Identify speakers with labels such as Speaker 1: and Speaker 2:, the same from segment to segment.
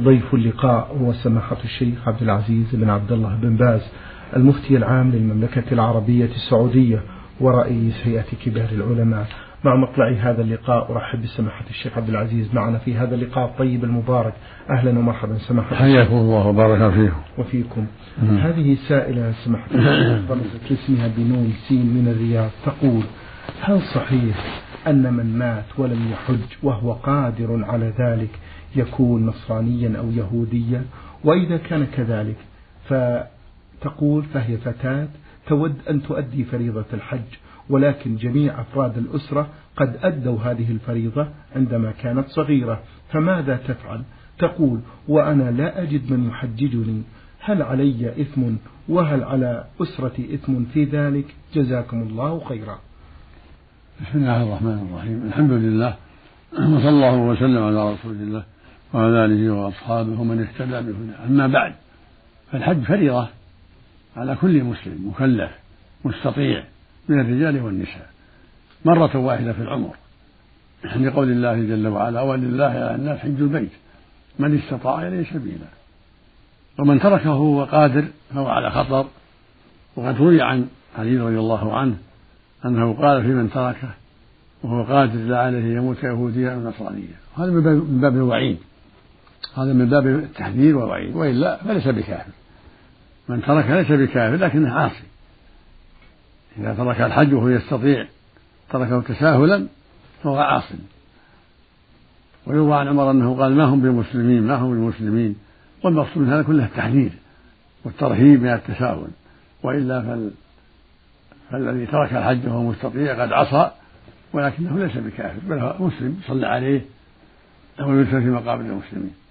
Speaker 1: ضيف اللقاء هو سماحة الشيخ عبد العزيز بن عبد الله بن باز المفتي العام للمملكة العربية السعودية ورئيس هيئة كبار العلماء. مع مطلع هذا اللقاء أرحب بسماحة الشيخ عبد العزيز معنا في هذا اللقاء الطيب المبارك. أهلا ومرحبا سماحة
Speaker 2: حياكم الله وبارك فيكم.
Speaker 1: وفيكم. هذه سائلة سماحة رمزت اسمها بنون سين من الرياض تقول هل صحيح أن من مات ولم يحج وهو قادر على ذلك يكون نصرانيا أو يهوديا وإذا كان كذلك فتقول فهي فتاة تود أن تؤدي فريضة الحج ولكن جميع أفراد الأسرة قد أدوا هذه الفريضة عندما كانت صغيرة. فماذا تفعل؟ تقول وأنا لا أجد من يحججني. هل علي إثم؟ وهل على أسرتي إثم في ذلك؟ جزاكم الله خيرا.
Speaker 2: بسم الله الرحمن الرحيم. الحمد لله وصلى الله وسلم على رسول الله. وعلى آله وأصحابه ومن اهتدى بهداه. أما بعد فالحج فريضة على كل مسلم مكلف مستطيع من الرجال والنساء مرة واحدة في العمر. لقول الله جل وعلا ولله على الناس حج البيت من استطاع إليه سبيلا. ومن تركه وهو قادر فهو على خطر. وقد روي عن علي رضي الله عنه أنه قال في من تركه وهو قادر لعله يموت يهوديا أو نصرانيا. هذا من باب الوعيد. هذا من باب التحذير والوعيد وإلا فليس بكافر من ترك ليس بكافر لكنه عاصي. إذا ترك الحج وهو يستطيع تركه تساهلا فهو عاص. ويروى عن عمر أنه قال ما هم بمسلمين ما هم بمسلمين. والمقصود من هذا كله التحذير والترهيب من التساهل. وإلا فال فالذي ترك الحج وهو مستطيع قد عصى ولكنه ليس بكافر بل هو مسلم صلى عليه أو يدخل في مقابر المسلمين.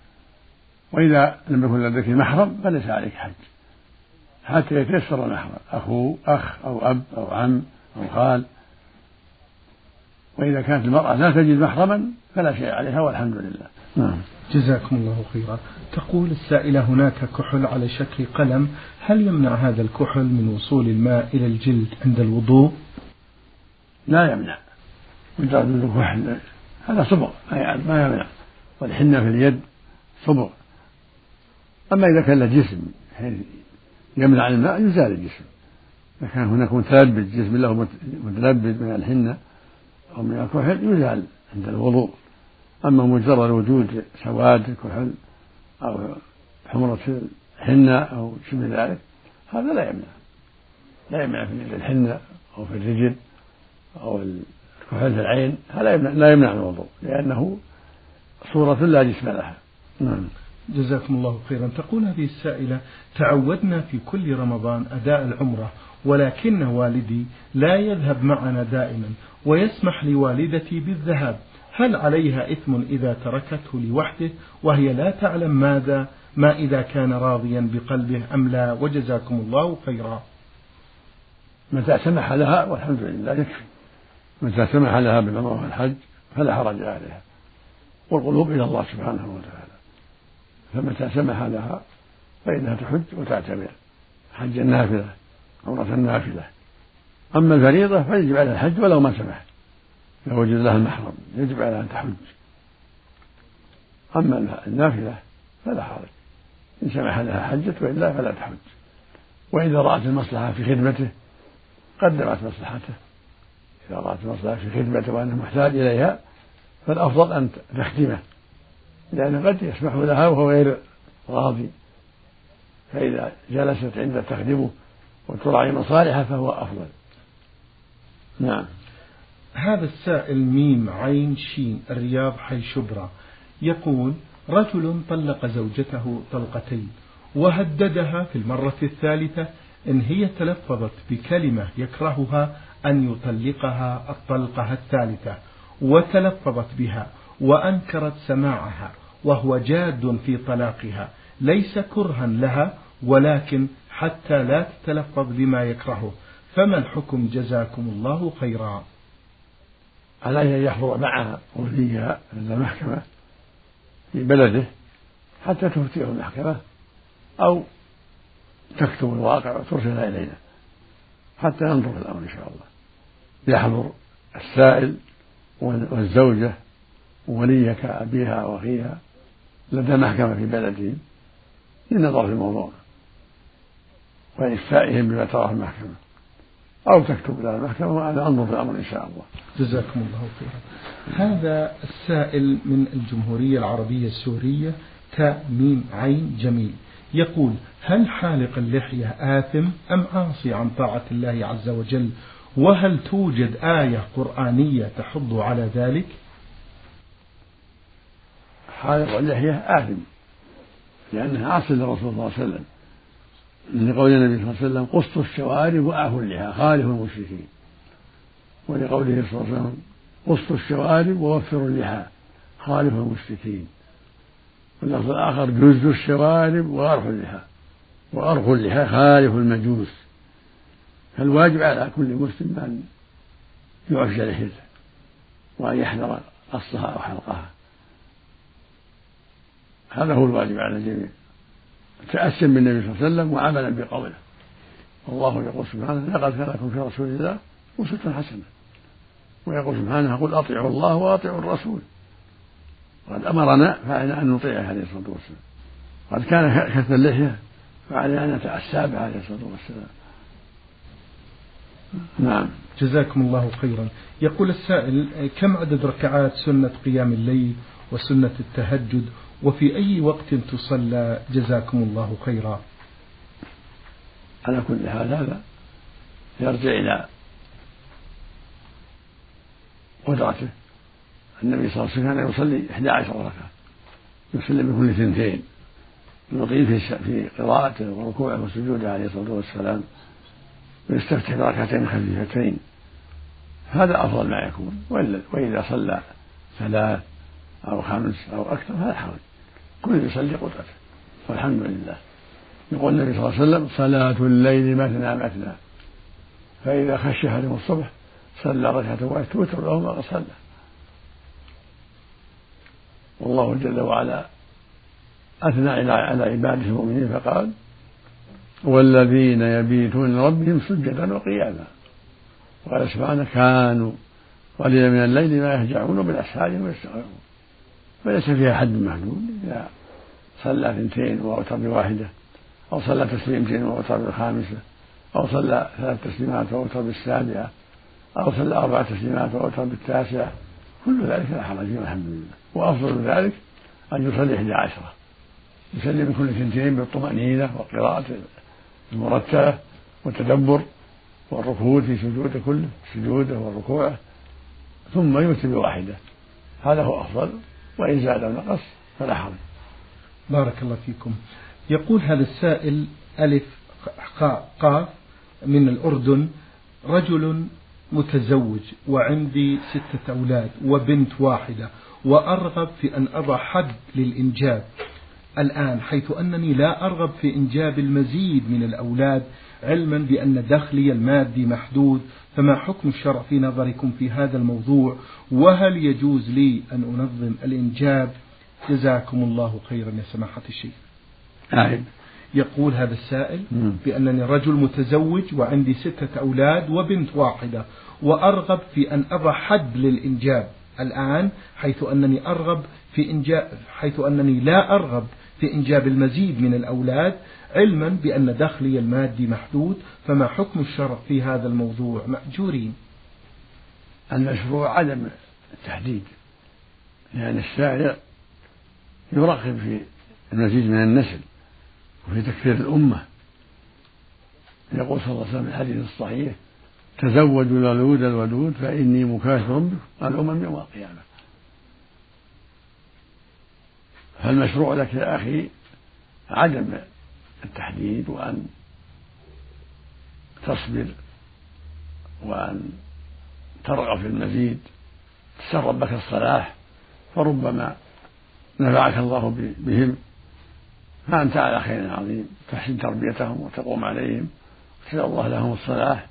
Speaker 2: وإذا لم يكن لديك محرم فليس عليك حج. حتى يتيسر المحرم. أخو أخ أو أب أو عم أو خال. وإذا كانت المرأة لا تجد محرما فلا شيء عليها والحمد لله.
Speaker 1: نعم. جزاكم الله خيرا. تقول السائلة هناك كحل على شكل قلم. هل يمنع هذا الكحل من وصول الماء إلى الجلد عند الوضوء؟
Speaker 2: لا يمنع. مجرد الكحل هذا صبغ. ما يمنع. والحنة في اليد صبغ. أما إذا كان له جسم يمنع الماء يزال الجسم. إذا كان هناك متلبد جسم له متلبد من الحنة أو من الكحل يزال عند الوضوء. أما مجرد وجود سواد الكحل أو حمرة الحنة أو شبه ذلك هذا لا يمنع. لا يمنع في الحنة أو في الرجل أو الكحل في العين هذا يمنع لا يمنع الوضوء لأنه صورة لا جسم لها. نعم.
Speaker 1: جزاكم الله خيرا. تقول هذه السائلة تعودنا في كل رمضان أداء العمرة ولكن والدي لا يذهب معنا دائما ويسمح لوالدتي بالذهاب. هل عليها إثم إذا تركته لوحده؟ وهي لا تعلم ماذا ما إذا كان راضيا بقلبه أم لا؟ وجزاكم الله خيرا.
Speaker 2: متى سمح لها والحمد لله. يكفي متى سمح لها بالعمرة والحج فلا حرج عليها. والقلوب إلى الله سبحانه وتعالى. فمتى سمح لها فإنها تحج وتعتمر. حج النافلة عمرة النافلة أما الفريضة فيجب عليها الحج ولو ما سمح. لو وجد لها المحرم يجب عليها أن تحج. أما النافلة فلا حرج. إن سمح لها حجت وإلا فلا تحج. وإذا رأت المصلحة في خدمته قدمت مصلحته. إذا رأت المصلحة في خدمته وأنه محتاج إليها فالأفضل أن تخدمه لأنه قد يسمح لها وهو غير راضي. فإذا جلست عند تخدمه وتراعي مصالحه فهو أفضل. نعم.
Speaker 1: هذا السائل ميم عين شين الرياض حي شبرا يقول رجل طلق زوجته طلقتين وهددها في المرة الثالثة إن هي تلفظت بكلمة يكرهها أن يطلقها الطلقة الثالثة وتلفظت بها وأنكرت سماعها وهو جاد في طلاقها. ليس كرها لها ولكن حتى لا تتلفظ بما يكرهه. فما الحكم؟ جزاكم الله خيرا.
Speaker 2: عليه أن يحضر معها وليها عند المحكمة في بلده حتى تفتيه المحكمة أو تكتب الواقع وترسلها إلينا حتى ننظر في الأمر إن شاء الله. يحضر السائل والزوجة ولي كأبيها وأخيها لدى محكمة في بلدهم للنظر في الموضوع. وإفتائهم بما تراه المحكمة. أو تكتب إلى المحكمة وأنا أنظر في الأمر إن شاء الله.
Speaker 1: جزاكم الله خيرا. هذا السائل من الجمهورية العربية السورية تاء ميم عين جميل. يقول هل حالق اللحية آثم أم عاصي عن طاعة الله عز وجل؟ وهل توجد آية قرآنية تحض على ذلك؟
Speaker 2: حالق اللحية آثم لأنها عاصي للرسول صلى الله عليه وسلم. لقول النبي صلى الله عليه وسلم قصوا الشوارب وآفوا اللحى خالفوا المشركين. ولقوله صلى الله عليه وسلم قصوا الشوارب ووفروا اللحى خالفوا المشركين. واللفظ الآخر جزوا الشوارب وأرخوا اللحى وأرخوا اللحى خالفوا المجوس. فالواجب على كل مسلم أن يعفي لحيته وأن يحذر قصها أو حلقها. هذا هو الواجب على الجميع. تأسيا بالنبي صلى الله عليه وسلم وعملا بقوله. والله يقول سبحانه لقد كان لكم في رسول الله أسوة حسنة. ويقول سبحانه قل أطيعوا الله وأطيعوا الرسول. قد أمرنا فعلينا أن نطيعه عليه الصلاة والسلام. قد كان كث اللحية فعلينا أن نتأسى به عليه الصلاة والسلام. نعم.
Speaker 1: جزاكم الله خيرا. يقول السائل كم عدد ركعات سنة قيام الليل وسنة التهجد وفي أي وقت تصلى جزاكم الله خيرا؟
Speaker 2: على كل حال هذا يرجع إلى قدرته. النبي صلى الله عليه وسلم كان يصلي 11 ركعة. يسلم بكل اثنتين. يطيل في في قراءته وركوعه وسجوده عليه الصلاة والسلام. ويستفتح بركعتين خفيفتين. هذا أفضل ما يكون. وإذا صلى ثلاث أو خمس أو أكثر فلا حرج كل يصلي قدرته. والحمد لله. يقول النبي صلى الله عليه وسلم صلاة الليل مثنى مثنى. فإذا خشي أحدهم الصبح صلى ركعة واحدة توتر له ما صلى. والله جل وعلا أثنى على عباده المؤمنين فقال والذين يبيتون لربهم سجدا وقياما. وقال سبحانه كانوا قليلا من الليل ما يهجعون وبالأسحار هم يستغفرون فليس فيها حد محدود إذا صلى اثنتين وأوتر بواحدة أو صلى تسليمتين وأوتر بالخامسة أو صلى ثلاث تسليمات وأوتر بالسابعة أو صلى أربع تسليمات وأوتر بالتاسعة كل ذلك لا حرج فيه الحمد لله. وأفضل ذلك أن يصلي إحدى عشرة. يصلي من كل اثنتين بالطمأنينة وقراءة المرتبة والتدبر والركود في سجوده كله سجوده وركوعه ثم يوتي بواحدة. هذا هو أفضل. وإن زاد أو نقص فلا حرج.
Speaker 1: بارك الله فيكم. يقول هذا السائل ألف قاف من الأردن رجل متزوج وعندي ستة أولاد وبنت واحدة وأرغب في أن أضع حد للإنجاب. الآن حيث أنني لا أرغب في إنجاب المزيد من الأولاد علما بأن دخلي المادي محدود فما حكم الشرع في نظركم في هذا الموضوع؟ وهل يجوز لي أن أنظم الإنجاب؟ جزاكم الله خيرا يا سماحة الشيخ.
Speaker 2: آه.
Speaker 1: يقول هذا السائل بأنني رجل متزوج وعندي ستة أولاد وبنت واحدة وأرغب في أن أضع حد للإنجاب الآن حيث أنني أرغب في إنجاب حيث أنني لا أرغب في إنجاب المزيد من الأولاد. علما بأن دخلي المادي محدود فما حكم الشرع في هذا الموضوع؟ مأجورين.
Speaker 2: المشروع عدم التحديد لأن الشارع يرغب في المزيد من النسل وفي تكثير الأمة. يقول صلى الله عليه وسلم في الحديث الصحيح تزوجوا الولود الودود فإني مكاثر بكم. الأمم يوم القيامة. فالمشروع لك يا أخي عدم التحديد وأن تصبر وأن ترغب في المزيد. تسر ربك الصلاح فربما نفعك الله بهم. فأنت على خير عظيم. تحسن تربيتهم وتقوم عليهم. وتسأل الله لهم الصلاح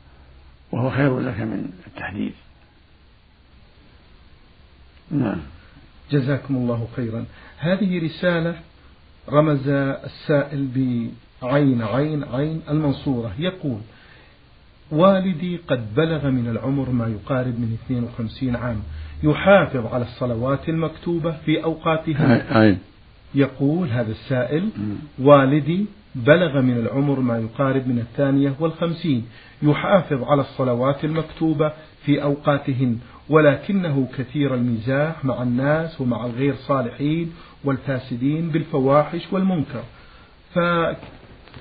Speaker 2: وهو خير لك من التحديد.
Speaker 1: نعم. جزاكم الله خيرا. هذه رسالة رمز السائل بعين عين عين المنصورة. يقول والدي قد بلغ من العمر ما يقارب من 52 عام. يحافظ على الصلوات المكتوبة في أوقاتها
Speaker 2: عين
Speaker 1: يقول هذا السائل والدي بلغ من العمر ما يقارب من الثانية والخمسين. يحافظ على الصلوات المكتوبة في أوقاتهن ولكنه كثير المزاح مع الناس ومع الغير صالحين والفاسدين بالفواحش والمنكر.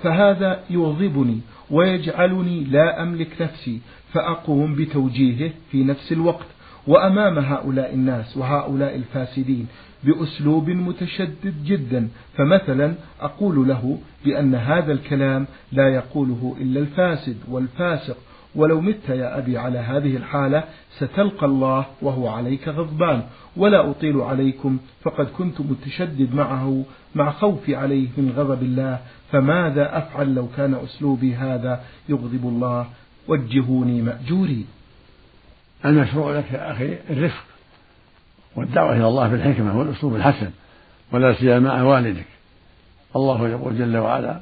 Speaker 1: فهذا يغضبني ويجعلني لا أملك نفسي فأقوم بتوجيهه في نفس الوقت. وأمام هؤلاء الناس وهؤلاء الفاسدين بأسلوب متشدد جدا. فمثلا أقول له بأن هذا الكلام لا يقوله إلا الفاسد والفاسق. ولو مت يا أبي على هذه الحالة ستلقى الله وهو عليك غضبان. ولا أطيل عليكم فقد كنت متشدد معه مع خوفي عليه من غضب الله. فماذا أفعل لو كان أسلوبي هذا؟ يغضب الله. وجهوني مأجوري
Speaker 2: المشروع لك يا أخي الرفق والدعوة إلى الله بالحكمة والأسلوب الحسن ولا سيما مع والدك. الله يقول جل وعلا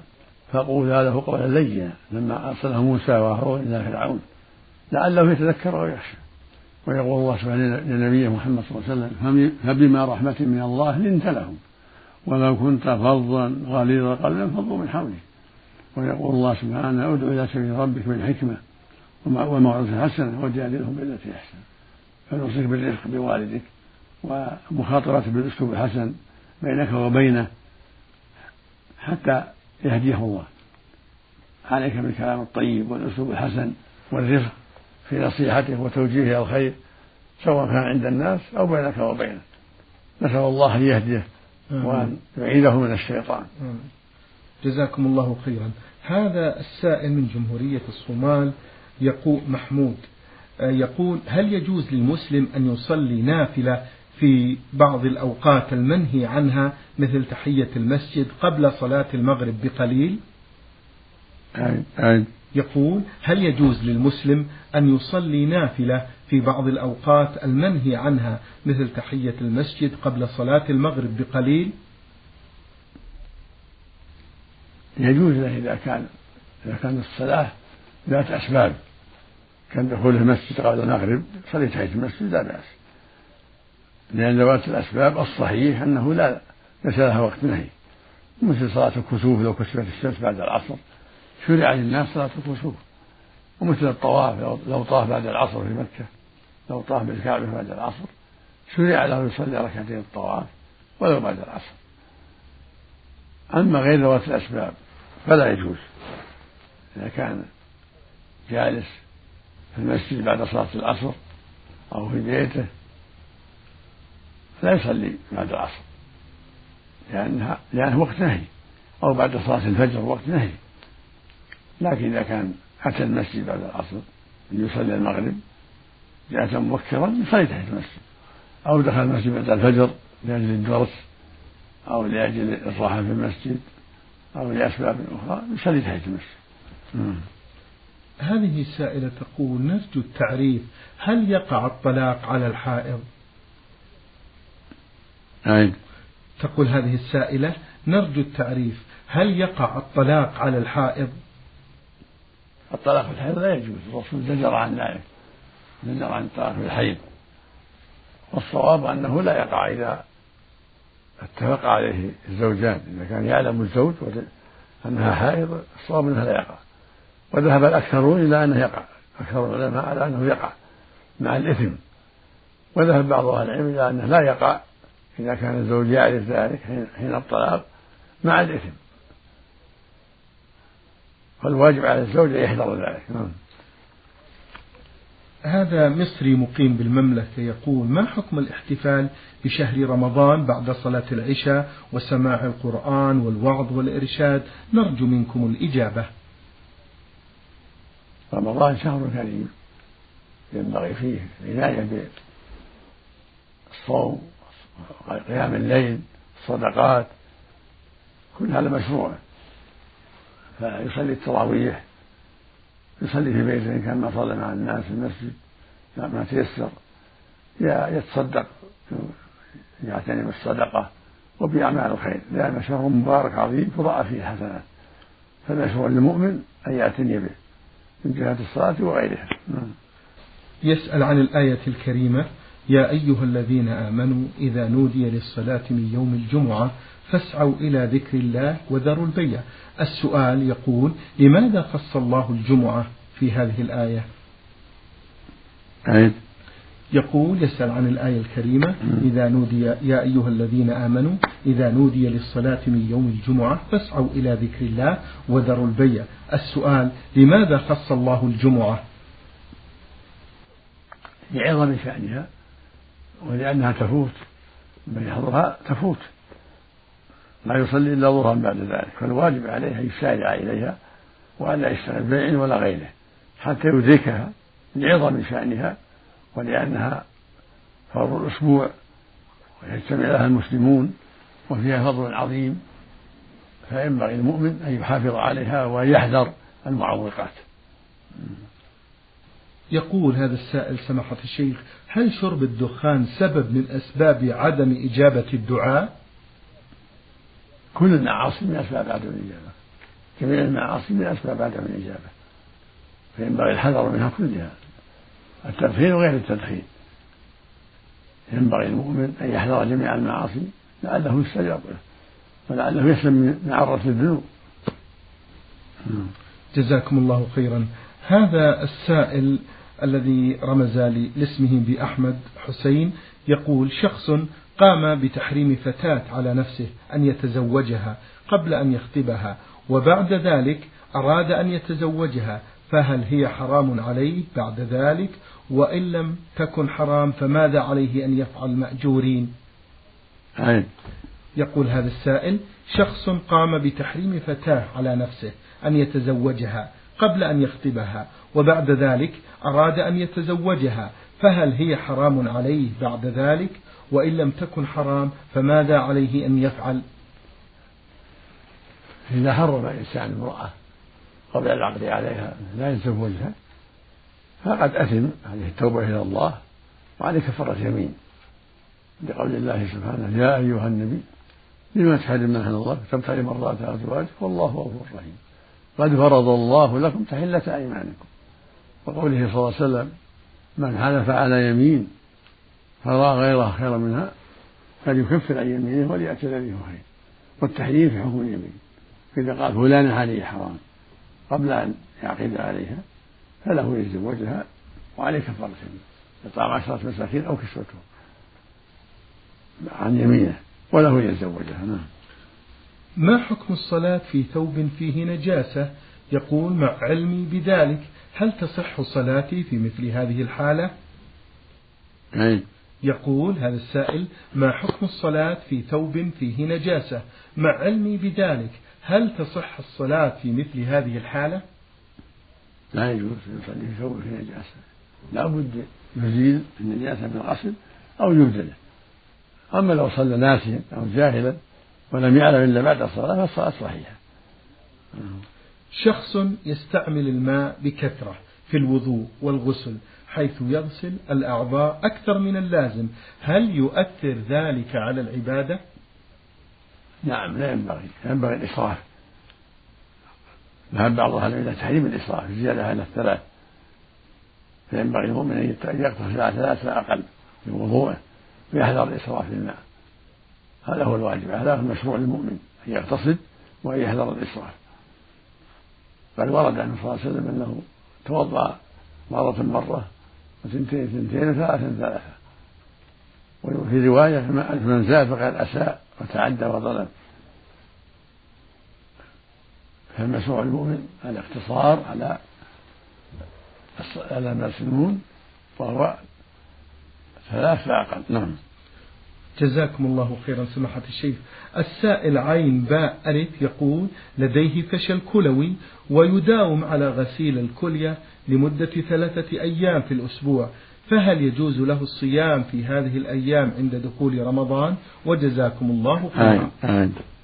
Speaker 2: فقولا له قولا لينا لما أرسله موسى وهارون إلى فرعون لعله يتذكر ويخشى ويقول الله سبحانه لنبيه محمد صلى الله عليه وسلم فبما رحمة من الله لنت لهم ولو كنت فظا غليظ القلب لانفضوا من حولك. ويقول الله سبحانه ادع إلى سبيل ربك بالحكمة وموعظة حسنة وجادلهم بالتي أحسن فنوصيك بالرفق بوالدك ومخاطرته بالأسلوب الحسن بينك وبينه حتى يهديه الله. عليك بالكلام الطيب والأسلوب الحسن والرفق في نصيحته وتوجيهه إلى الخير سواء كان عند الناس أو بينك وبينه. نسأل الله أن يهديه وأن يعيده من الشيطان.
Speaker 1: جزاكم الله خيرا. هذا السائل من جمهورية الصومال يقول محمود. آه، يقول هل يجوز للمسلم أن يصلي نافلة في بعض الأوقات المنهي عنها مثل تحية المسجد قبل صلاة المغرب بقليل. يقول هل يجوز للمسلم أن يصلي نافلة في بعض الأوقات المنهي عنها مثل تحية المسجد قبل صلاة المغرب بقليل؟
Speaker 2: يجوز له إذا كان إذا كان الصلاة ذات أسباب كان دخول المسجد قبل المغرب صلي تحية المسجد لا بأس. لأن ذوات الأسباب الصحيح أنه لا ليس لها وقت نهي. مثل صلاة الكسوف لو كسفت الشمس بعد العصر شرع للناس صلاة الكسوف. ومثل الطواف لو طاف بعد العصر في مكة لو طاف بالكعبة بعد العصر شرع له يصلي ركعتين الطواف ولو بعد العصر. أما غير ذوات الأسباب فلا يجوز. إذا كان جالس في المسجد بعد صلاة العصر أو في بيته لا يصلي بعد العصر. لأنها لأنه وقت نهي. أو بعد صلاة الفجر وقت نهي. لكن إذا كان أتى المسجد بعد العصر ليصلي المغرب جاء مبكرا يصلي تحت المسجد. أو دخل المسجد بعد الفجر لأجل الدرس أو لأجل الراحة في المسجد أو لأسباب أخرى يصلي تحت المسجد.
Speaker 1: هذه السائلة تقول نرجو التعريف. هل يقع الطلاق على الحائض؟
Speaker 2: أي.
Speaker 1: تقول هذه السائلة نرجو التعريف. هل يقع الطلاق على الحائض؟
Speaker 2: الطلاق في الحيض لا يجوز الرسول زجر عن ذلك زجر عن الطلاق في الحيض. والصواب أنه لا يقع إذا اتفق عليه الزوجان إذا كان يعلم الزوج أنها حائض الصواب أنها لا يقع. وذهب الأكثرون إلى أنه يقع أكثر العلماء على أنه يقع مع الإثم. وذهب بعض أهل العلم إلى أنه لا يقع إذا كان الزوج يعرف ذلك حين الطلاق مع الإثم. فالواجب على الزوج أن يحذر ذلك. نعم.
Speaker 1: هذا مصري مقيم بالمملكة يقول ما حكم الاحتفال بشهر رمضان بعد صلاة العشاء وسماع القرآن والوعظ والإرشاد؟ نرجو منكم الإجابة.
Speaker 2: رمضان شهر كريم. ينبغي فيه العناية بالصوم قيام الليل الصدقات كل هذا مشروع. فيصلي التراويح يصلي في بيته إن كان ما صلى مع الناس في المسجد ما تيسر. يتصدق يعتني بالصدقة وبأعمال الخير. لأن شهر مبارك عظيم تضاعف فيه الحسنات فالمشروع للمؤمن أن يعتني به من جهة الصلاة وغيرها.
Speaker 1: يسأل عن الآية الكريمة. يا أيها الذين آمنوا إذا نودي للصلاة من يوم الجمعة فاسعوا إلى ذكر الله وذروا البيع. السؤال يقول لماذا خص الله الجمعة في هذه الآية؟
Speaker 2: عيد
Speaker 1: يقول يسأل عن الآية الكريمة إذا نودي يا أيها الذين آمنوا إذا نودي للصلاة من يوم الجمعة فاسعوا إلى ذكر الله وذروا البيع. السؤال لماذا خص الله الجمعة؟
Speaker 2: لعظم شأنها. ولأنها تفوت من يحضرها تفوت. لا يصلي إلا ظهرا بعد ذلك فالواجب عليه أن يسارع إليها وأن لا يشتغل بيع ولا غيره حتى يدركها لعظم شأنها ولأنها فرض الأسبوع ويجتمع لها المسلمون وفيها فضل عظيم فينبغي المؤمن أن يحافظ عليها وأن يحذر المعوقات.
Speaker 1: يقول هذا السائل سماحة الشيخ هل شرب الدخان سبب من أسباب عدم إجابة الدعاء؟
Speaker 2: كل المعاصي من أسباب عدم الإجابة. جميع المعاصي من أسباب عدم الإجابة. فينبغي الحذر منها كلها. التدخين وغير التدخين. ينبغي المؤمن أن يحذر جميع المعاصي لعله يستجاب له ولعله يسلم من عرة الذنوب.
Speaker 1: جزاكم الله خيرا. هذا السائل الذي رمز لاسمه بأحمد حسين يقول شخص قام بتحريم فتاة على نفسه أن يتزوجها قبل أن يخطبها وبعد ذلك أراد أن يتزوجها فهل هي حرام عليه بعد ذلك وإن لم تكن حرام فماذا عليه أن يفعل مأجورين
Speaker 2: أي.
Speaker 1: يقول هذا السائل شخص قام بتحريم فتاة على نفسه أن يتزوجها قبل أن يخطبها وبعد ذلك أراد أن يتزوجها فهل هي حرام عليه بعد ذلك؟ وإن لم تكن حرام فماذا عليه أن يفعل؟
Speaker 2: إذا حرم الإنسان امرأة قبل العقد عليها لا يتزوجها فقد أثم عليه التوبة إلى الله وعليه كفارة يمين لقول الله سبحانه يا أيها النبي لما تحرم أهل الله؟ تبتغي مرضات أزواجك والله غفور رحيم. قد فرض الله لكم تحلة أيمانكم. وقوله صلى الله عليه وسلم من حلف على يمين فرأى غيرها خيرا منها فليكفر عن يمينه وليأتي الذي هو خير والتحريم في حكم اليمين. فإذا قال فلان عليه حرام قبل أن يعقد عليها فله يتزوجها وعليه كفارة إطعام عشرة مساكين أو كسوتهم عن يمينه وله يتزوجها نعم.
Speaker 1: ما حكم الصلاة في ثوب فيه نجاسة؟ يقول مع علمي بذلك هل تصح صلاتي في مثل هذه الحالة؟
Speaker 2: أي.
Speaker 1: يقول هذا السائل ما حكم الصلاة في ثوب فيه نجاسة؟ مع علمي بذلك هل تصح الصلاة في مثل هذه الحالة؟
Speaker 2: لا يجوز يصلي في ثوب فيه نجاسة. لا بد يزيل النجاسة بالغسل أو يبدله أما لو صلى ناسيا أو جاهلا ولم يعلم إلا بعد الصلاة فالصلاة صحيحة.
Speaker 1: شخص يستعمل الماء بكثرة في الوضوء والغسل حيث يغسل الأعضاء أكثر من اللازم. هل يؤثر ذلك على العبادة؟
Speaker 2: نعم لا ينبغي. ينبغي الإسراف. ذهب بعض أهل إلى تحريم الإسراف الزيادة على الثلاث. فينبغي المؤمن أن يقتصر على ثلاث أقل في وضوءه ويحذر الإسراف في الماء هذا هو الواجب هذا هو المشروع للمؤمن أن يقتصد وأن يحذر الإسراف. بل ورد عنه صلى الله عليه وسلم أنه توضأ مرة مرة وثنتين ثنتين وثلاثا ثلاثة وفي رواية من زاد فقد أساء وتعدى وظلم فالمشروع المؤمن الاقتصار على على ما يسلمون وهو ثلاث فأقل نعم.
Speaker 1: جزاكم الله خيرا سماحة الشيخ. السائل عين باء ألف يقول لديه فشل كلوي ويداوم على غسيل الكلية لمدة ثلاثة أيام في الأسبوع فهل يجوز له الصيام في هذه الأيام عند دخول رمضان؟ وجزاكم الله خيرا.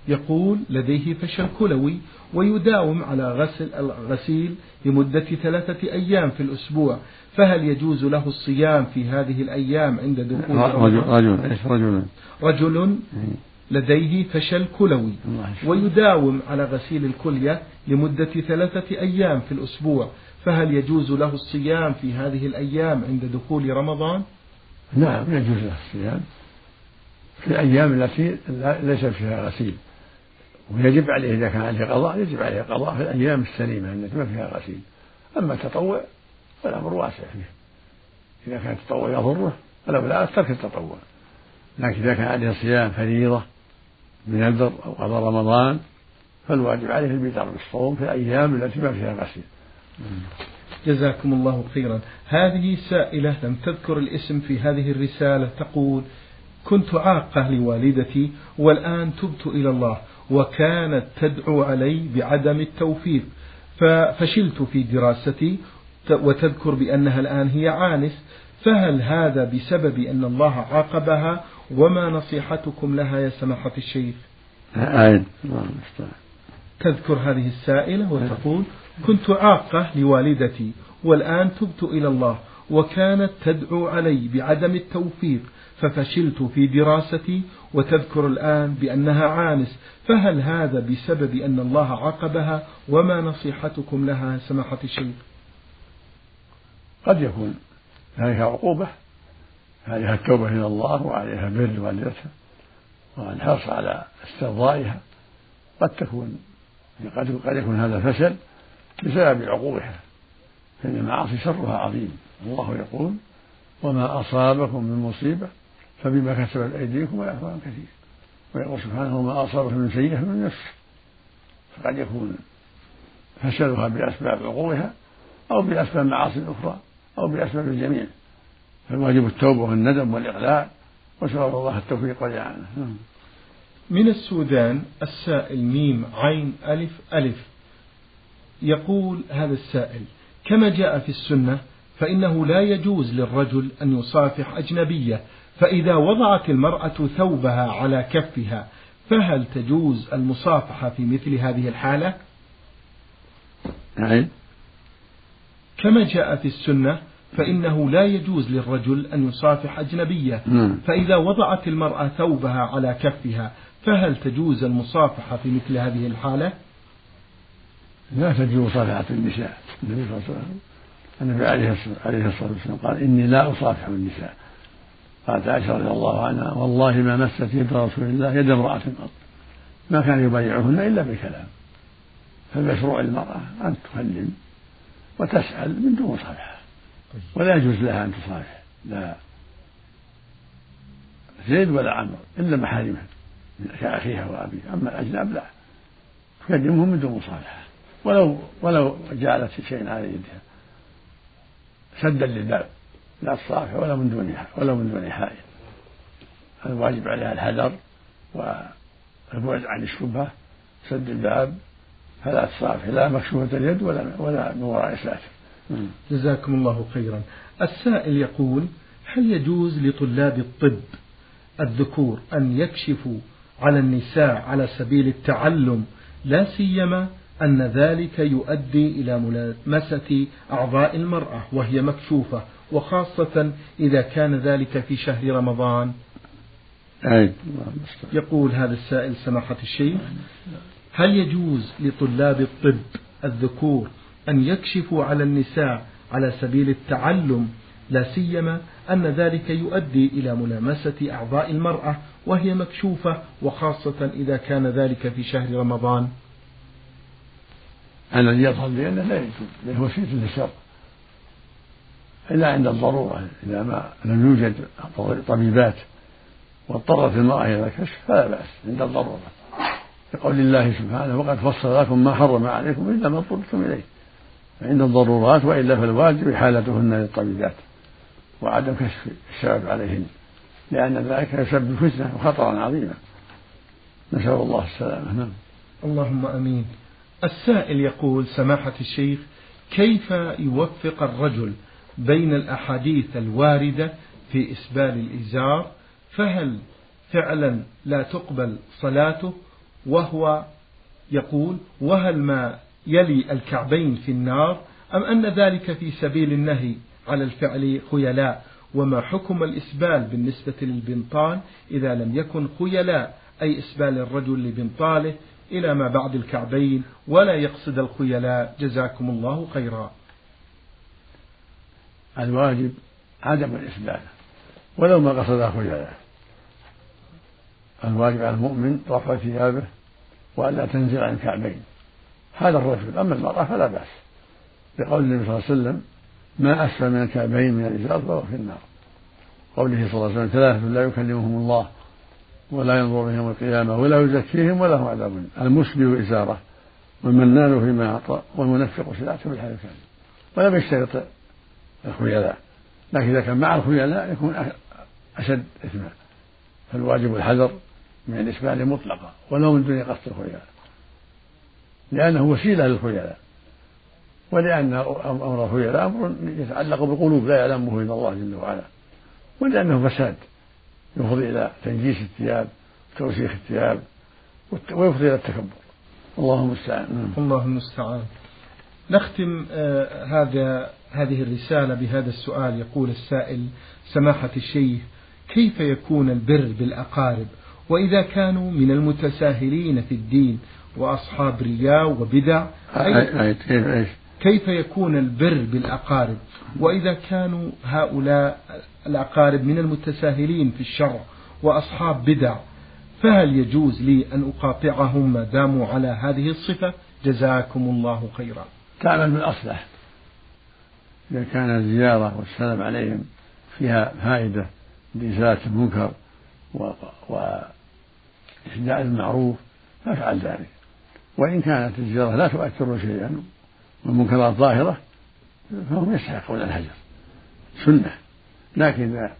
Speaker 1: يقول لديه فشل كلوي ويداوم على غسل الغسيل لمدة ثلاثة أيام في الأسبوع فهل يجوز له الصيام في هذه الأيام عند دخول
Speaker 2: رجل رجل رجل؟
Speaker 1: رجل لديه فشل كلوي ويداوم على غسيل الكلية لمدة ثلاثة أيام في الأسبوع فهل يجوز له الصيام في هذه الأيام عند دخول رمضان؟
Speaker 2: نعم يجوز له الصيام في الأيام التي ليس فيها غسيل. ويجب عليه إذا كان عليه قضاء يجب عليه قضاء في الأيام السليمة التي ما فيها غسيل. أما التطوع فالأمر واسع فيه. إذا كان التطوع يضره فالأولى ترك التطوع. لكن إذا كان عليه صيام فريضة بنذر أو قضاء رمضان فالواجب عليه البدار بالصوم في الأيام التي ما فيها غسيل.
Speaker 1: جزاكم الله خيرا. هذه سائلة لم تذكر الاسم في هذه الرسالة تقول كنت عاقة لوالدتي والآن تبت إلى الله. وكانت تدعو علي بعدم التوفيق. ففشلت في دراستي وتذكر بأنها الآن هي عانس. فهل هذا بسبب أن الله عاقبها؟ وما نصيحتكم لها يا سماحة الشيخ؟ تذكر هذه السائلة وتقول كنت عاقة لوالدتي والآن تبت إلى الله. وكانت تدعو علي بعدم التوفيق ففشلت في دراستي وتذكر الآن بأنها عانس. فهل هذا بسبب أن الله عاقبها؟ وما نصيحتكم لها سماحة الشيخ؟
Speaker 2: قد يكون عليها عقوبة عليها التوبة إلى الله وعليها بر والدتها والحرص على استرضائها. قد تكون قد يكون هذا فشل بسبب عقوبها. فإن المعاصي شرها عظيم. الله يقول وما أصابكم من مصيبة فبما كسبت أيديكم ويعفو عن كثير. ويقول سبحانه وما أصابك من سيئة من نفسك فقد يكون فشلها بأسباب عقوبها أو بأسباب معاصي أخرى أو بأسباب الجميع. فالواجب التوبة والندم والإقلاع وسأل الله التوفيق والإعانة.
Speaker 1: من السودان السائل ميم عين ألف ألف. يقول هذا السائل كما جاء في السنة فإنه لا يجوز للرجل أن يصافح أجنبية فإذا وضعت المرأة ثوبها على كفها فهل تجوز المصافحة في مثل هذه الحالة؟
Speaker 2: نعم
Speaker 1: كما جاء في السنة فإنه لا يجوز للرجل أن يصافح أجنبية
Speaker 2: نعم.
Speaker 1: فإذا وضعت المرأة ثوبها على كفها فهل تجوز المصافحة في مثل هذه الحالة؟
Speaker 2: لا تجوز مصافحة النساء. النبي صلى الله عليه وسلم النبي عليه الصلاة والسلام قال إني لا أصافح النساء. قالت عائشة رضي الله عنها والله ما مست يد رسول الله يد امرأة قط ما كان يبايعهن إلا بالكلام. فالمشروع للمرأة أن تكلم وتسأل من دون مصافحة ولا يجوز لها أن تصافح لا زيد ولا عمرو إلا محارمها كأخيها وأبيها. أما الأجناب لا. تكلمهم من دون مصافحة ولو ولو جعلت شيء على يدها. سدا للباب لا تصافح ولا من دونها ولا من دون حائل. الواجب عليها الحذر والبعد عن الشبهة. سد الباب فلا تصافح لا مكشوفة اليد ولا ولا من وراء ساتر
Speaker 1: جزاكم الله خيرا. السائل يقول هل يجوز لطلاب الطب الذكور أن يكشفوا على النساء على سبيل التعلم؟ لا سيما أن ذلك يؤدي إلى ملامسة أعضاء المرأة وهي مكشوفة وخاصة إذا كان ذلك في شهر رمضان. يقول هذا السائل سماحة الشيخ هل يجوز لطلاب الطب الذكور أن يكشفوا على النساء على سبيل التعلم لا سيما أن ذلك يؤدي إلى ملامسة أعضاء المرأة وهي مكشوفة وخاصة إذا كان ذلك في شهر رمضان
Speaker 2: الذي يظهر بأنه لا يجوز لأنه وسيلة للشر إلا عند الضرورة إذا ما لم يوجد طبيبات واضطرت المرأة إلى الكشف فلا بأس عند الضرورة. لقول الله سبحانه وقد فصل لكم ما حرم عليكم إلا ما اضطررتم إليه. فعند الضرورات وإلا فالواجب إحالتهن للطبيبات وعدم كشف الشباب عليهن لأن ذلك يسبب فتنة وخطرا عظيما نسأل الله السلامة. نعم
Speaker 1: اللهم أمين. السائل يقول سماحة الشيخ كيف يوفق الرجل بين الأحاديث الواردة في إسبال الإزار؟ فهل فعلا لا تقبل صلاته؟ وهو يقول وهل ما يلي الكعبين في النار؟ أم أن ذلك في سبيل النهي على الفعل خيلاء؟ وما حكم الإسبال بالنسبة للبنطال إذا لم يكن خيلاء؟ أي إسبال الرجل لبنطاله إلى ما بعد الكعبين ولا يقصد الخيلاء. جزاكم الله خيرا.
Speaker 2: الواجب عدم الإسبال ولو ما قصد خيلاء الواجب على المؤمن رفع ثيابه وألا تنزل عن الكعبين. هذا الرجل أما المرأة فلا بأس. لقول النبي صلى الله عليه وسلم ما أسفل من الكعبين من الإزار فهو في النار. قوله صلى الله عليه وسلم ثلاثة لا يكلمهم الله. ولا ينظر بهم يوم القيامة ولا يزكيهم ولا هم عذاب المسبل إزارة والمنان فيما أعطى والمنفق سلعته بالحال الكامل. ولم يشترط الخيلاء لكن إذا كان مع الخيلاء يكون أشد إثما. فالواجب الحذر من الإسبال مطلقا ولو من دون قصد الخيلاء. لأنه وسيلة للخيلاء. ولأن أمر الخيلاء أمر يتعلق بالقلوب لا يعلمه إلا الله جل وعلا. ولأنه فساد. يفضي إلى تنجيس الثياب وتوسيخ الثياب ويفضي إلى التكبر الله المستعان
Speaker 1: الله المستعان نختم آه هذا هذه الرسالة بهذا السؤال يقول السائل سماحة الشيخ كيف يكون البر بالأقارب وإذا كانوا من المتساهلين في الدين وأصحاب رياء وبدع كيف يكون البر بالأقارب؟ وإذا كانوا هؤلاء الأقارب من المتساهلين في الشرع وأصحاب بدع فهل يجوز لي أن أقاطعهم ما داموا على هذه الصفة؟ جزاكم الله خيرا.
Speaker 2: تعمل بالأصلح إذا كان الزيارة والسلام عليهم فيها فائدة لإزالة المنكر وإحداء المعروف فافعل ذلك. وإن كانت الزيارة لا تؤثر شيئا. والمنكرات ظاهرة فهم يستحقون الهجر. سنة. لكن إذا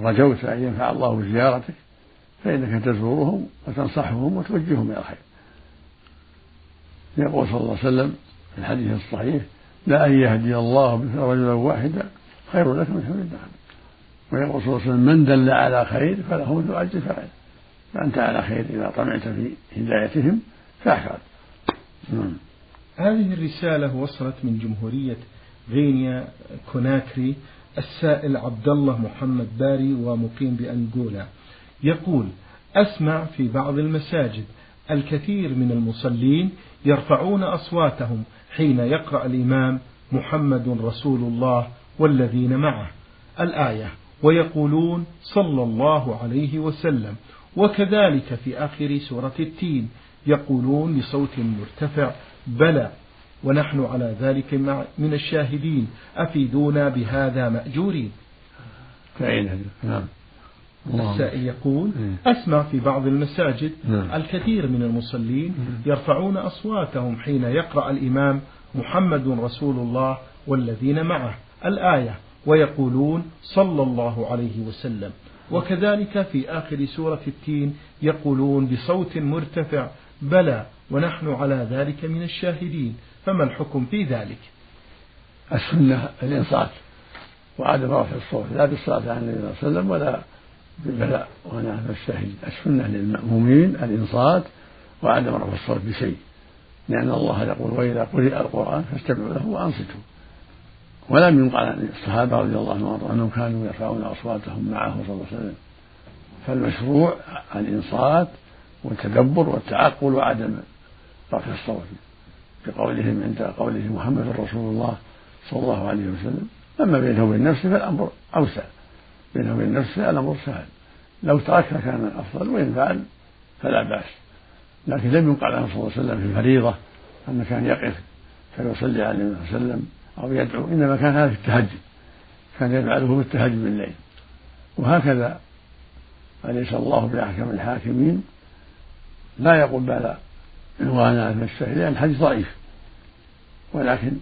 Speaker 2: رجوت أن ينفع الله بزيارتك فإنك تزورهم وتنصحهم وتوجههم إلى الخير. يقول صلى الله عليه وسلم في الحديث الصحيح لا أن يهدي الله رجلا واحدا خير لك من حمل النعم ويقول صلى الله عليه وسلم من دل على خير فله مثل أجر فاعل فأنت على خير إذا طمعت في هدايتهم فافعل
Speaker 1: نعم. هذه الرسالة وصلت من جمهورية غينيا كوناكري السائل عبد الله محمد باري ومقيم بأنجولا يقول أسمع في بعض المساجد. الكثير من المصلين يرفعون أصواتهم حين يقرأ الإمام محمد رسول الله والذين معه. الآية ويقولون صلى الله عليه وسلم. وكذلك في آخر سورة التين. يقولون بصوت مرتفع بلى ونحن على ذلك من الشاهدين. أفيدونا بهذا مأجورين.
Speaker 2: نعم.
Speaker 1: السائل يقول إيه. أسمع في بعض المساجد نعم. الكثير من المصلين يرفعون أصواتهم حين يقرأ الإمام محمد رسول الله والذين معه الآية ويقولون صلى الله عليه وسلم. وكذلك في آخر سورة التين يقولون بصوت مرتفع بلى ونحن على ذلك من الشاهدين. فما الحكم في ذلك؟
Speaker 2: السنة الإنصات. وعدم رفع الصوت. لا بالصلاة على النبي صلى الله عليه وسلم ولا بالبلاء ونحن الشاهد السنة للمأمومين الإنصات. وعدم رفع الصوت بشيء. لأن الله يقول وإذا قرئ القرآن فاستمعوا له وأنصتوا. ولم ينقل عن الصحابة رضي الله عنهم أنهم كانوا يرفعون أصواتهم معه صلى الله عليه وسلم. فالمشروع الإنصات والتدبر والتعقل وعدم رفع الصوت بقولهم عند قوله محمد رسول الله صلى الله عليه وسلم. أما بينه وبين نفسه فالأمر أوسع. بينه وبين نفسه الأمر سهل. لو تركها كان أفضل وإن فعل فلا بأس. لكن لم ينقل عنه صلى الله عليه وسلم في الفريضة أنه كان يقف فيصلي عليه النبي صلى الله عليه وسلم أو يدعو إنما كان هذا في التهجد. كان يفعله في التهجد بالليل وهكذا أليس الله بأحكم الحاكمين. لا يقول بلى وأنا من السهل لأن الحديث ضعيف. ولكن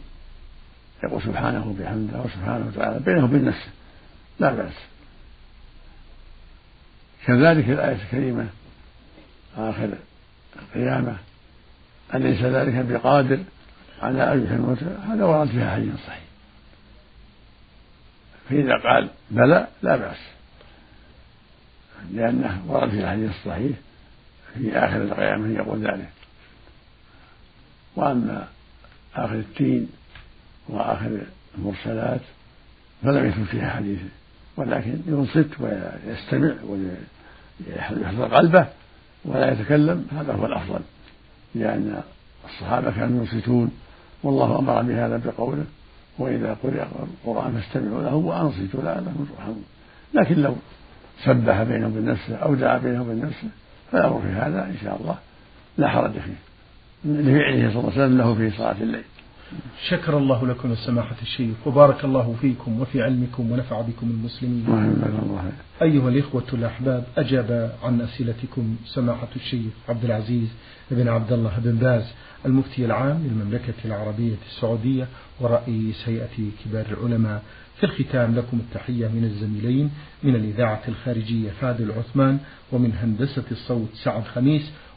Speaker 2: يقول سبحانه بحمده وسبحانه وتعالى بينه وبين نفسه لا بأس. كذلك الآية الكريمة آخر القيامة أليس ذلك بقادر على أن يحيي الموتى هذا ورد فيها حديث صحيح. فإذا قال بلى لا بأس. لأنه ورد في الحديث الصحيح في آخر القيامة يقول ذلك. وأما آخر التين وآخر المرسلات فلم يكن فيها حديث ولكن ينصت ويستمع ويحضر قلبه ولا يتكلم هذا هو الأفضل لأن الصحابة كانوا ينصتون والله أمر بهذا بقوله وإذا قرئ القرآن فاستمعوا له وأنصتوا لعلكم ترحمون. لكن لو سبح بينه وبين نفسه أو دعا بينه وبين نفسه فالأمر في هذا إن شاء الله لا حرج فيه. لفعله صلى الله عليه وسلم له في صلاة الليل.
Speaker 1: شكر الله لكم سماحة الشيخ وبارك الله فيكم وفي علمكم ونفع بكم المسلمين.
Speaker 2: الله.
Speaker 1: أيها الإخوة الأحباب أجاب عن أسئلتكم سماحة الشيخ عبد العزيز بن عبد الله بن باز المفتي العام للمملكة العربية السعودية ورئيس هيئة كبار العلماء. في الختام لكم التحية من الزميلين من الإذاعة الخارجية فادل عثمان ومن هندسة الصوت سعد خميس